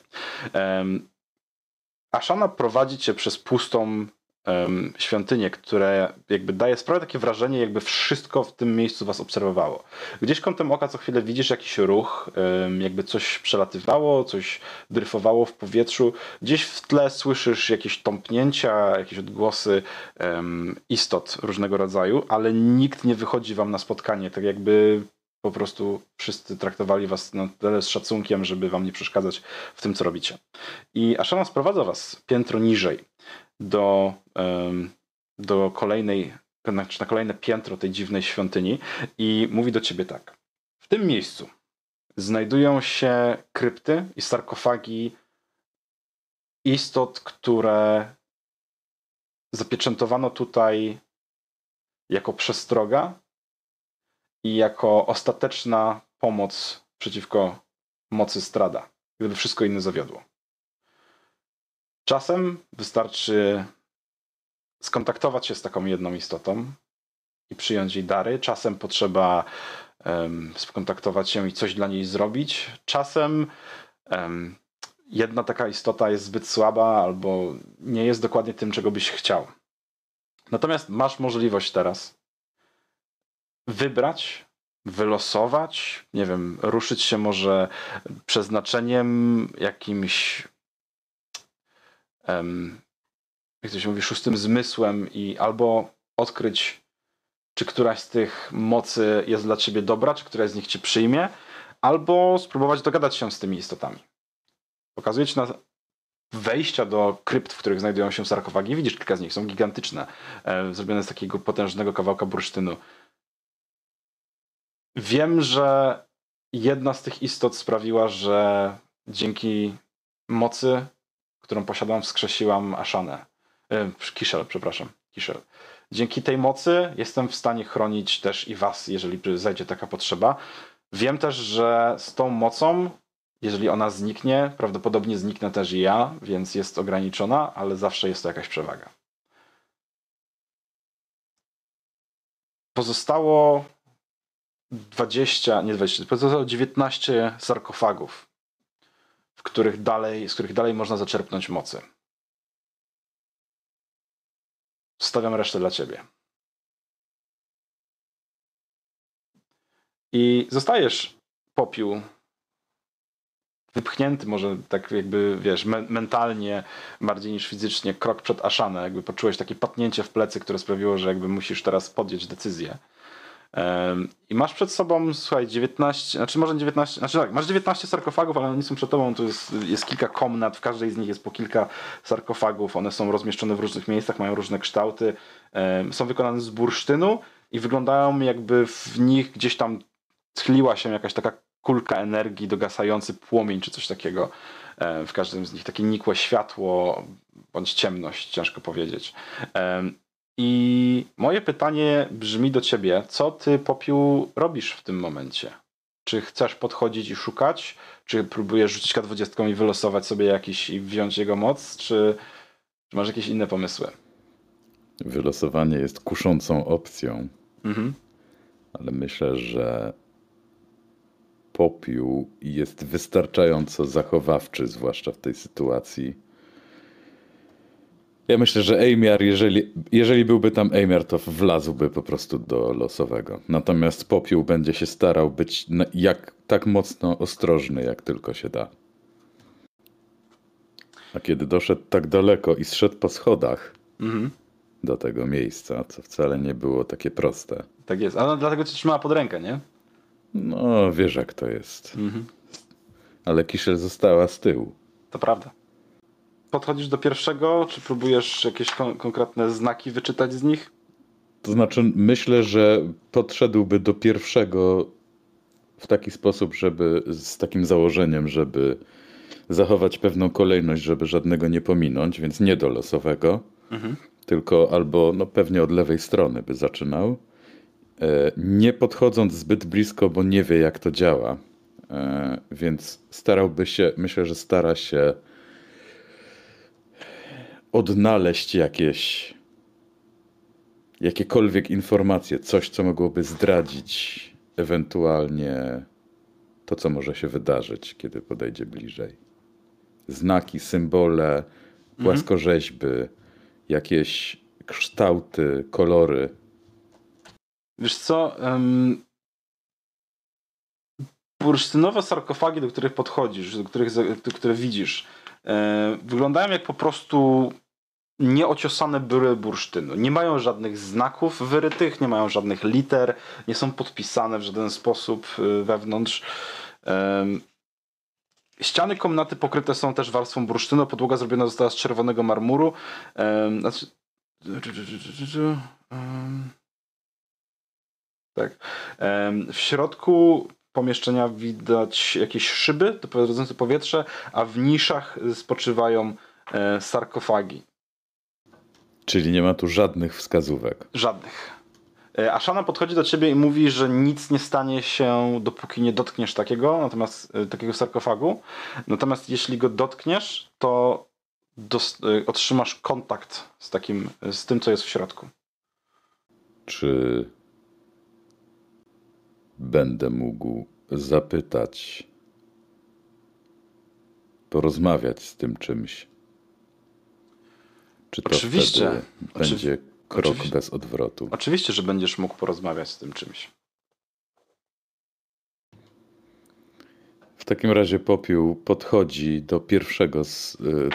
Ashana prowadzi cię przez pustą em, świątynię, które jakby daje sprawę takie wrażenie, jakby wszystko w tym miejscu was obserwowało. Gdzieś kątem oka co chwilę widzisz jakiś ruch, em, jakby coś przelatywało, coś dryfowało w powietrzu. Gdzieś w tle słyszysz jakieś tąpnięcia, jakieś odgłosy em, istot różnego rodzaju, ale nikt nie wychodzi wam na spotkanie, tak jakby po prostu wszyscy traktowali was na tyle z szacunkiem, żeby wam nie przeszkadzać w tym, co robicie. I Ashana sprowadza was piętro niżej do, do kolejnej, znaczy na kolejne piętro tej dziwnej świątyni i mówi do ciebie tak. W tym miejscu znajdują się krypty i sarkofagi istot, które zapieczętowano tutaj jako przestroga i jako ostateczna pomoc przeciwko mocy strada, gdyby wszystko inne zawiodło. Czasem wystarczy skontaktować się z taką jedną istotą i przyjąć jej dary. Czasem potrzeba um, skontaktować się i coś dla niej zrobić. Czasem um, jedna taka istota jest zbyt słaba albo nie jest dokładnie tym, czego byś chciał. Natomiast masz możliwość teraz wybrać, wylosować, nie wiem, ruszyć się może przeznaczeniem jakimś jak to się mówi, szóstym zmysłem i albo odkryć, czy któraś z tych mocy jest dla ciebie dobra, czy któraś z nich cię przyjmie, albo spróbować dogadać się z tymi istotami. Pokazuje ci na wejścia do krypt, w których znajdują się sarkofagi. Widzisz, kilka z nich są gigantyczne, e, zrobione z takiego potężnego kawałka bursztynu. Wiem, że jedna z tych istot sprawiła, że dzięki mocy, którą posiadam, wskrzesiłam Aszanę. E, Kiszel, przepraszam. Kiszel. Dzięki tej mocy jestem w stanie chronić też i was, jeżeli zajdzie taka potrzeba. Wiem też, że z tą mocą, jeżeli ona zniknie, prawdopodobnie zniknę też i ja, więc jest ograniczona, ale zawsze jest to jakaś przewaga. Pozostało 20, nie 20, pozostało 19 sarkofagów, w których dalej, z których dalej można zaczerpnąć mocy. Stawiam resztę dla ciebie. I zostajesz popiół wypchnięty może tak jakby, wiesz, me mentalnie bardziej niż fizycznie, krok przed Aszanę, jakby poczułeś takie patnięcie w plecy, które sprawiło, że jakby musisz teraz podjąć decyzję. I masz przed sobą, słuchaj, 19, znaczy może 19, znaczy tak, masz 19 sarkofagów, ale one nie są przed tobą, tu jest, jest kilka komnat, w każdej z nich jest po kilka sarkofagów, one są rozmieszczone w różnych miejscach, mają różne kształty, są wykonane z bursztynu i wyglądają jakby w nich gdzieś tam tchliła się jakaś taka kulka energii, dogasający płomień czy coś takiego. W każdym z nich takie nikłe światło bądź ciemność, ciężko powiedzieć. I moje pytanie brzmi do ciebie, co ty, Popiół, robisz w tym momencie? Czy chcesz podchodzić i szukać? Czy próbujesz rzucić K20 i wylosować sobie jakiś i wziąć jego moc? Czy, czy masz jakieś inne pomysły? Wylosowanie jest kuszącą opcją. Mhm. Ale myślę, że Popiół jest wystarczająco zachowawczy, zwłaszcza w tej sytuacji, ja myślę, że Amiar, jeżeli, jeżeli byłby tam Amiar, to wlazłby po prostu do losowego. Natomiast Popiół będzie się starał być jak, tak mocno ostrożny, jak tylko się da. A kiedy doszedł tak daleko i zszedł po schodach mhm. do tego miejsca, co wcale nie było takie proste. Tak jest, ale dlatego cię trzymała pod rękę, nie? No, wiesz jak to jest. Mhm. Ale Kiszel została z tyłu. To prawda podchodzisz do pierwszego, czy próbujesz jakieś kon konkretne znaki wyczytać z nich? To znaczy, myślę, że podszedłby do pierwszego w taki sposób, żeby z takim założeniem, żeby zachować pewną kolejność, żeby żadnego nie pominąć, więc nie do losowego, mhm. tylko albo no pewnie od lewej strony by zaczynał. E, nie podchodząc zbyt blisko, bo nie wie, jak to działa. E, więc starałby się, myślę, że stara się odnaleźć jakieś jakiekolwiek informacje, coś, co mogłoby zdradzić ewentualnie to, co może się wydarzyć, kiedy podejdzie bliżej. Znaki, symbole, płaskorzeźby, mhm. jakieś kształty, kolory. Wiesz co? Um, bursztynowe sarkofagi, do których podchodzisz, do których, do które widzisz, e, wyglądają jak po prostu nieociosane były bursztynu. Nie mają żadnych znaków wyrytych, nie mają żadnych liter, nie są podpisane w żaden sposób y, wewnątrz. Ściany komnaty pokryte są też warstwą bursztynu, podłoga zrobiona została z czerwonego marmuru. Znaczy... Tak. W środku pomieszczenia widać jakieś szyby doprowadzające powietrze, a w niszach spoczywają e, sarkofagi. Czyli nie ma tu żadnych wskazówek. Żadnych. E, Ashana podchodzi do ciebie i mówi, że nic nie stanie się, dopóki nie dotkniesz takiego, natomiast e, takiego sarkofagu. Natomiast jeśli go dotkniesz, to e, otrzymasz kontakt z takim, z tym, co jest w środku. Czy będę mógł zapytać, porozmawiać z tym czymś? Czy to Oczywiście. Oczywi- będzie krok oczywiście. bez odwrotu? Oczywiście, że będziesz mógł porozmawiać z tym czymś. W takim razie popiół podchodzi do pierwszego z, y,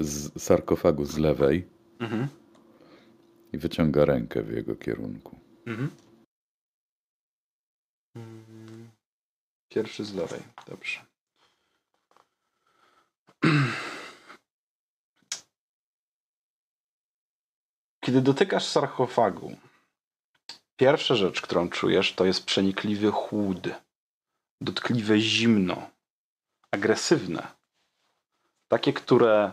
z sarkofagu z lewej Mhm. i wyciąga rękę w jego kierunku. Mhm. Mm, Pierwszy z lewej. Dobrze. <clears throat> Kiedy dotykasz sarkofagu, pierwsza rzecz, którą czujesz, to jest przenikliwy chłód, dotkliwe zimno, agresywne. Takie, które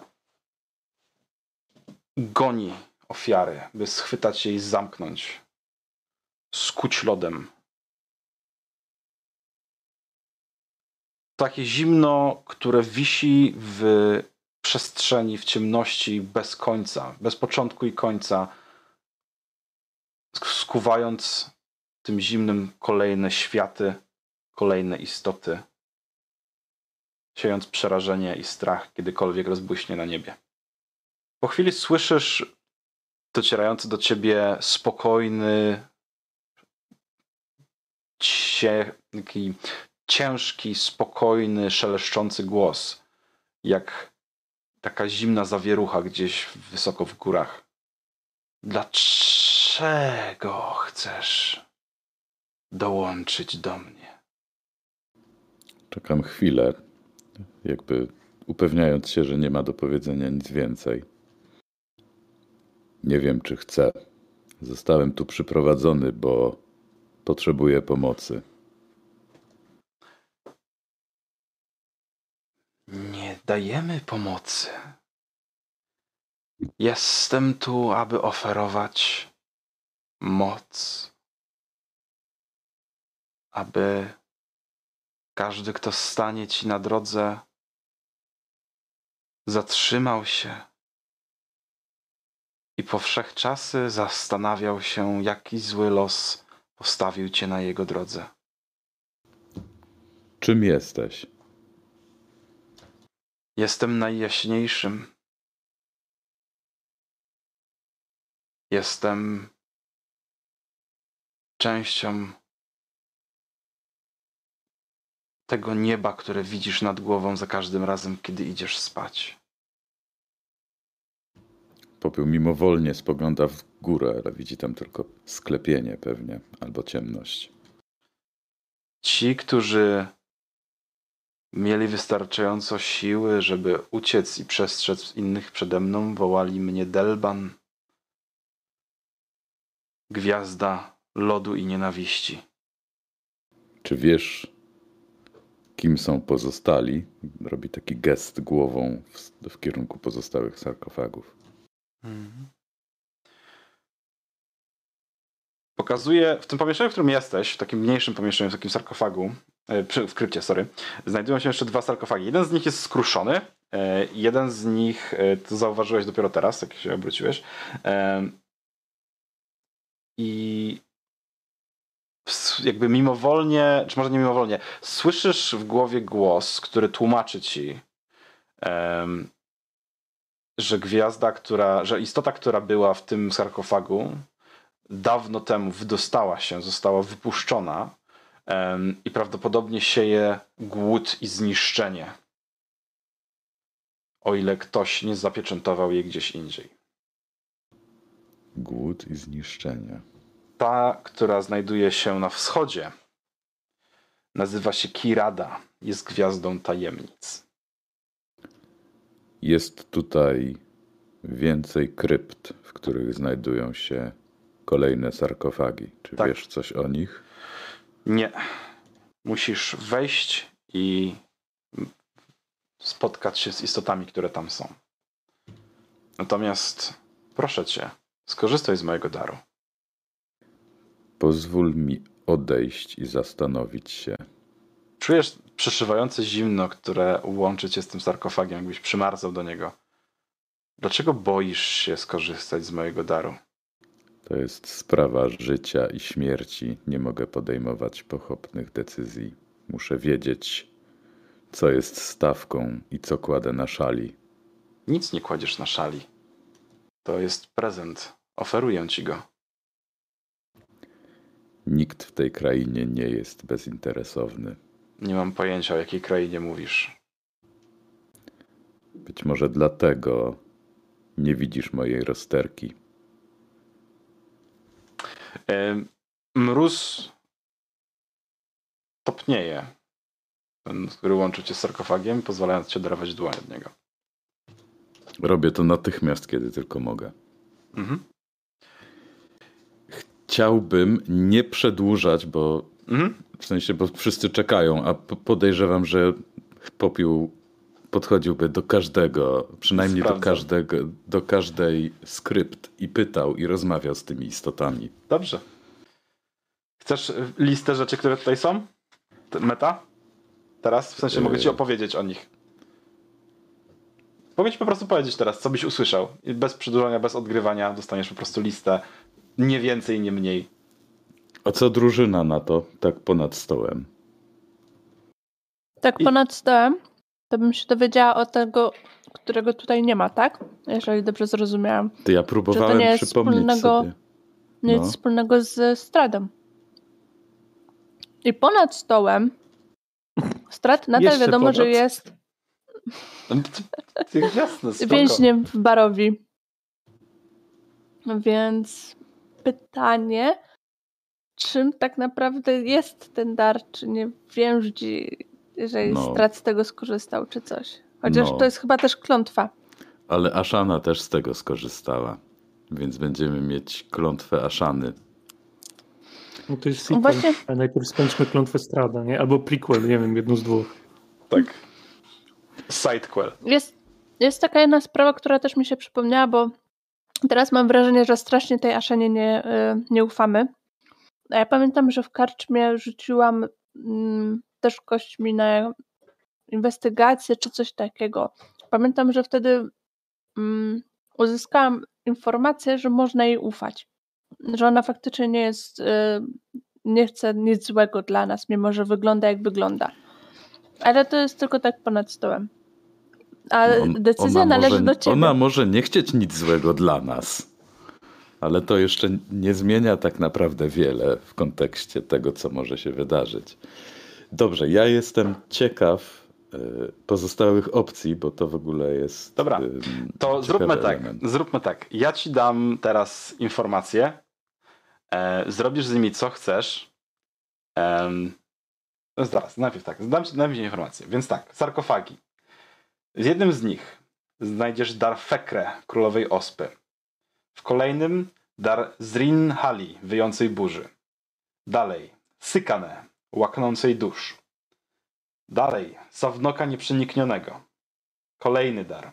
goni ofiary, by schwytać jej i zamknąć skuć lodem. Takie zimno, które wisi w przestrzeni, w ciemności bez końca, bez początku i końca, sk- skuwając tym zimnym kolejne światy, kolejne istoty, siejąc przerażenie i strach, kiedykolwiek rozbłyśnie na niebie. Po chwili słyszysz docierający do ciebie spokojny, cie, ciężki, spokojny, szeleszczący głos, jak taka zimna zawierucha gdzieś wysoko w górach. Dlaczego chcesz dołączyć do mnie? Czekam chwilę, jakby upewniając się, że nie ma do powiedzenia nic więcej. Nie wiem, czy chcę. Zostałem tu przyprowadzony, bo potrzebuję pomocy. Nie dajemy pomocy. Jestem tu, aby oferować moc. Aby każdy, kto stanie ci na drodze, zatrzymał się i po wszechczasy zastanawiał się, jaki zły los postawił cię na jego drodze. Czym jesteś? Jestem najjaśniejszym. Jestem częścią tego nieba, które widzisz nad głową za każdym razem, kiedy idziesz spać. Popiół mimowolnie spogląda w górę, ale widzi tam tylko sklepienie pewnie, albo ciemność. Ci, którzy mieli wystarczająco siły, żeby uciec i przestrzec innych przede mną, wołali mnie Delban, gwiazda lodu i nienawiści. Czy wiesz, kim są pozostali? Robi taki gest głową w, w kierunku pozostałych sarkofagów. Pokazuje w tym pomieszczeniu, w którym jesteś, w takim mniejszym pomieszczeniu, w takim sarkofagu, w krypcie, sorry, znajdują się jeszcze dwa sarkofagi. Jeden z nich jest skruszony, e, jeden z nich, e, to zauważyłeś dopiero teraz, jak się obróciłeś. E, I jakby mimowolnie, czy może nie mimowolnie, słyszysz w głowie głos, który tłumaczy ci, że gwiazda, która, że istota, która była w tym sarkofagu, dawno temu wydostała się, została wypuszczona i prawdopodobnie sieje głód i zniszczenie. O ile ktoś nie zapieczętował jej gdzieś indziej. Głód i zniszczenie. Ta, która znajduje się na wschodzie, nazywa się Kirada. Jest gwiazdą tajemnic. Jest tutaj więcej krypt, w których znajdują się kolejne sarkofagi. Czy Tak. wiesz coś o nich? Nie. Musisz wejść i spotkać się z istotami, które tam są. Natomiast proszę cię, skorzystaj z mojego daru. Pozwól mi odejść i zastanowić się. Czujesz przeszywające zimno, które łączy cię z tym sarkofagiem, jakbyś przymarzał do niego. Dlaczego boisz się skorzystać z mojego daru? To jest sprawa życia i śmierci. Nie mogę podejmować pochopnych decyzji. Muszę wiedzieć, co jest stawką i co kładę na szali. Nic nie kładziesz na szali. To jest prezent. Oferuję ci go. Nikt w tej krainie nie jest bezinteresowny. Nie mam pojęcia, o jakiej krainie mówisz. Być może dlatego nie widzisz mojej rozterki. Mróz topnieje. Ten, który łączy cię z sarkofagiem, pozwalając ci oderwać dłoń od niego. Robię to natychmiast, kiedy tylko mogę. Mhm. Chciałbym nie przedłużać, bo Mhm. w sensie, bo wszyscy czekają, a po- podejrzewam, że popiół podchodziłby do każdego, przynajmniej do każdego, do każdej skrypt i pytał i rozmawiał z tymi istotami. Dobrze. Chcesz y, listę rzeczy, które tutaj są? Meta? Teraz? W sensie mogę ci Yy. opowiedzieć o nich. Mogę ci po prostu powiedzieć teraz, co byś usłyszał. I bez przedłużania, bez odgrywania dostaniesz po prostu listę. Nie więcej, nie mniej. A co drużyna na to, tak ponad stołem? Tak I- ponad stołem, to bym się dowiedziała o tego, którego tutaj nie ma, tak? Jeżeli dobrze zrozumiałam. To ja próbowałem nie jest przypomnieć wspólnego- sobie. Nic No. wspólnego z Stradem. I ponad stołem Strat nadal Jeszcze wiadomo, że ponad. jest ty- <laughs> ty- Jasne, spoko. więźniem w barowi. Więc pytanie, czym tak naprawdę jest ten dar, czy nie więździ, jeżeli No. Strat z tego skorzystał, czy coś. Chociaż No. to jest chyba też klątwa. Ale Ashana też z tego skorzystała. Więc będziemy mieć klątwę Ashany. No to jest sequel. Właśnie- A najpierw skończmy klątwę Strada, nie? Albo prequel, nie wiem, jedną z dwóch. Tak. Sidequel. Jest, jest taka jedna sprawa, która też mi się przypomniała, bo teraz mam wrażenie, że strasznie tej Aszenie nie, y, nie ufamy. A ja pamiętam, że w karczmie rzuciłam mm, też kośćmi na inwestygację czy coś takiego. Pamiętam, że wtedy mm, uzyskałam informację, że można jej ufać. Że ona faktycznie nie jest, y, nie chce nic złego dla nas, mimo że wygląda jak wygląda. Ale to jest tylko tak ponad stołem. A On- decyzja należy może, do ciebie. Ona może nie chcieć nic złego dla nas. Ale to jeszcze nie zmienia tak naprawdę wiele w kontekście tego, co może się wydarzyć. Dobrze, ja jestem ciekaw y, pozostałych opcji, bo to w ogóle jest. Dobra, To zróbmy tak. element. Zróbmy tak. Ja ci dam teraz informacje. E, zrobisz z nimi co chcesz. No zaraz, najpierw tak. Dam ci, dam ci informacje. Więc tak, sarkofagi. W jednym z nich znajdziesz dar Fekre, królowej ospy. W kolejnym dar Zrin Hali, wyjącej burzy. Dalej, Sykane, łaknącej dusz. Dalej, Sawnoka nieprzeniknionego. Kolejny dar.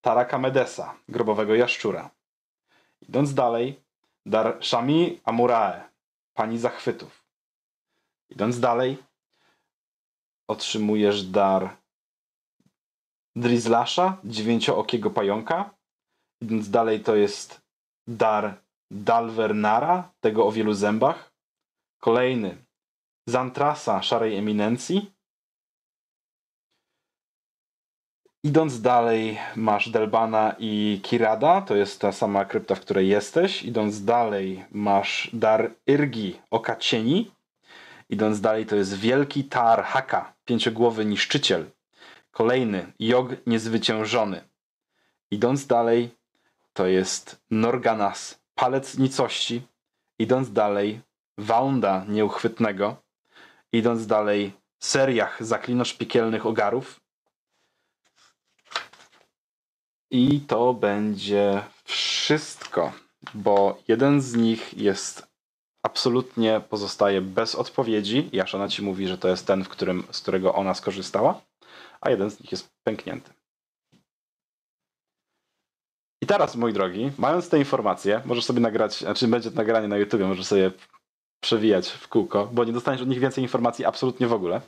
Taraka Medesa, grobowego jaszczura. Idąc dalej, dar Shami Amurae, pani zachwytów. Idąc dalej, otrzymujesz dar Drizlasha, dziewięciookiego pająka. Idąc dalej, to jest dar Dalvernara, tego o wielu zębach. Kolejny, Zantrasa, szarej eminencji. Idąc dalej, masz Delbana i Kirada, to jest ta sama krypta, w której jesteś. Idąc dalej, masz dar Irgi, oka cieni. Idąc dalej, to jest wielki Tar Haka, pięciogłowy niszczyciel. Kolejny, Jog niezwyciężony. Idąc dalej, to jest Norganas, palec nicości. Idąc dalej, Waunda nieuchwytnego. Idąc dalej, Seriach, zaklinosz piekielnych ogarów. I to będzie wszystko, bo jeden z nich jest absolutnie pozostaje bez odpowiedzi. Jaszana ci mówi, że to jest ten, w którym, z którego ona skorzystała, a jeden z nich jest pęknięty. I teraz, mój drogi, mając te informacje, możesz sobie nagrać, znaczy będzie to nagranie na YouTube, możesz sobie przewijać w kółko, bo nie dostaniesz od nich więcej informacji absolutnie w ogóle.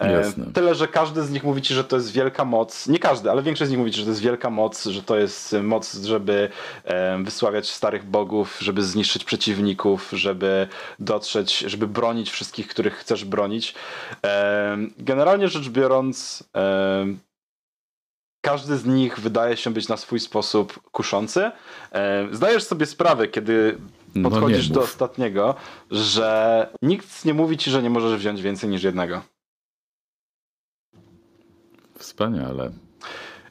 E, Jasne. Tyle, że każdy z nich mówi ci, że to jest wielka moc. Nie każdy, ale większość z nich mówi ci, że to jest wielka moc, że to jest moc, żeby e, wysławiać starych bogów, żeby zniszczyć przeciwników, żeby dotrzeć, żeby bronić wszystkich, których chcesz bronić. E, Generalnie rzecz biorąc, e, każdy z nich wydaje się być na swój sposób kuszący. E, Zdajesz sobie sprawę, kiedy podchodzisz nie do ostatniego, że nikt nie mówi ci, że nie możesz wziąć więcej niż jednego. Wspaniale.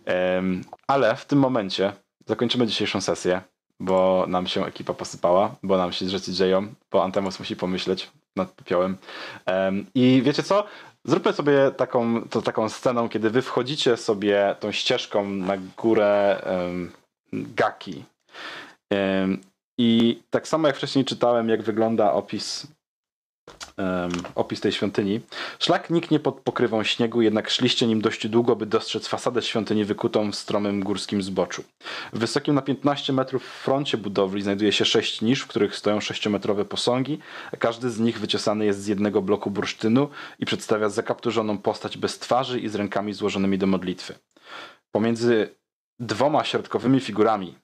Em, Ale w tym momencie zakończymy dzisiejszą sesję, bo nam się ekipa posypała, bo nam się rzeczy dzieją, bo Antemos musi pomyśleć nad popiołem. Em, I wiecie co? Zróbmy sobie taką, to, taką sceną, kiedy wy wchodzicie sobie tą ścieżką na górę em, Gaki. I tak samo jak wcześniej czytałem, jak wygląda opis em, opis tej świątyni. Szlak niknie pod pokrywą śniegu, jednak szliście nim dość długo, by dostrzec fasadę świątyni wykutą w stromym górskim zboczu. W wysokim na 15 metrów froncie budowli znajduje się sześć nisz, w których stoją sześciometrowe posągi. Każdy z nich wyciosany jest z jednego bloku bursztynu i przedstawia zakapturzoną postać bez twarzy i z rękami złożonymi do modlitwy. Pomiędzy dwoma środkowymi figurami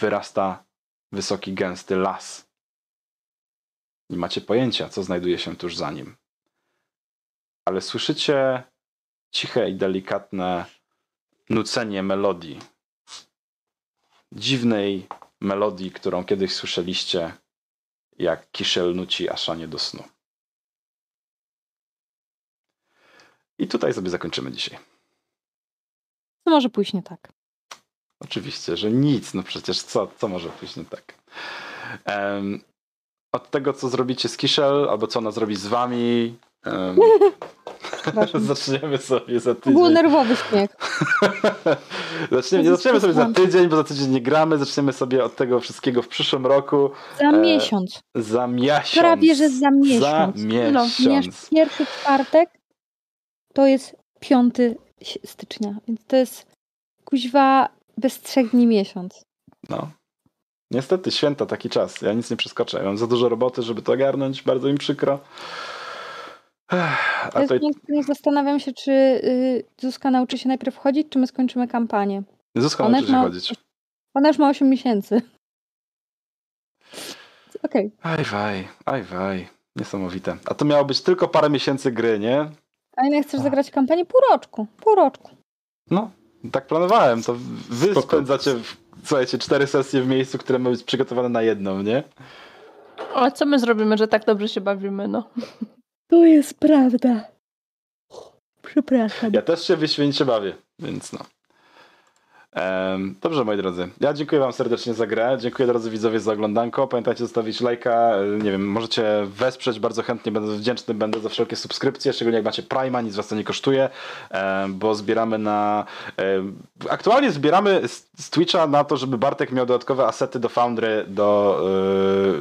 wyrasta wysoki, gęsty las. Nie macie pojęcia, co znajduje się tuż za nim. Ale słyszycie ciche i delikatne nucenie melodii. Dziwnej melodii, którą kiedyś słyszeliście, jak Kiszel nuci Aszanie do snu. I tutaj sobie zakończymy dzisiaj. To może pójść nie tak. Oczywiście, że nic, no przecież co, co może pójść nie tak. Em, od tego, co zrobicie z Kiszel, albo co ona zrobi z wami, Przepraszam. <laughs> zaczniemy sobie za To był tydzień. nerwowy śmiech. <laughs> zaczniemy, nie zaczniemy sobie za tydzień, bo za tydzień nie gramy, zaczniemy sobie od tego wszystkiego w przyszłym roku, Za E, miesiąc. za miesiąc. Prawie, że za Za miesiąc. No, miesiąc. Ponieważ pierwszy czwartek to jest 5 si- stycznia, więc to jest kuźwa bez trzech dni miesiąc. No. Niestety, święta, taki czas. Ja nic nie przeskoczę. Ja mam za dużo roboty, żeby to ogarnąć. Bardzo mi przykro. A Ja nie zastanawiam się, czy y, Zuzka nauczy się najpierw chodzić, czy my skończymy kampanię. Zuzka Ona nauczy się ma- chodzić. Ona już ma 8 miesięcy. <laughs> Okej. Aj waj, aj waj. Niesamowite. A to miało być tylko parę miesięcy gry, nie? A jak chcesz zagrać kampanię? Pół roczku. Pół roczku. No, tak planowałem. To wy Spoko. spędzacie, w, słuchajcie, cztery sesje w miejscu, które ma być przygotowane na jedną, nie? Ale co my zrobimy, że tak dobrze się bawimy, no? To jest prawda. Przepraszam. Ja też się wyświęcie bawię, więc no. Dobrze, moi drodzy. Ja dziękuję Wam serdecznie za grę. Dziękuję drodzy widzowie za oglądanko. Pamiętajcie zostawić lajka. E, Nie wiem, możecie wesprzeć. Bardzo chętnie będę wdzięczny będę za wszelkie subskrypcje, szczególnie jak macie Prima, nic Was to nie kosztuje, bo zbieramy na. em, Aktualnie zbieramy z, Twitcha na to, żeby Bartek miał dodatkowe asety do Foundry, do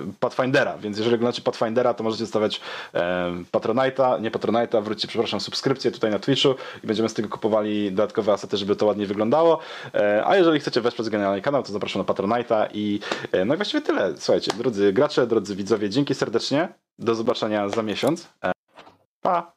e, Pathfindera. Więc jeżeli oglądacie Pathfindera, to możecie stawiać em, Patronite'a, nie Patronite'a, wróćcie, przepraszam, subskrypcję tutaj na Twitchu i będziemy z tego kupowali dodatkowe asety, żeby to ładnie wyglądało. E, A jeżeli chcecie wesprzeć generalny kanał, to zapraszam na Patronite'a i e, no i właściwie tyle. Słuchajcie, drodzy gracze, drodzy widzowie, dzięki serdecznie. Do zobaczenia za miesiąc. E, Pa!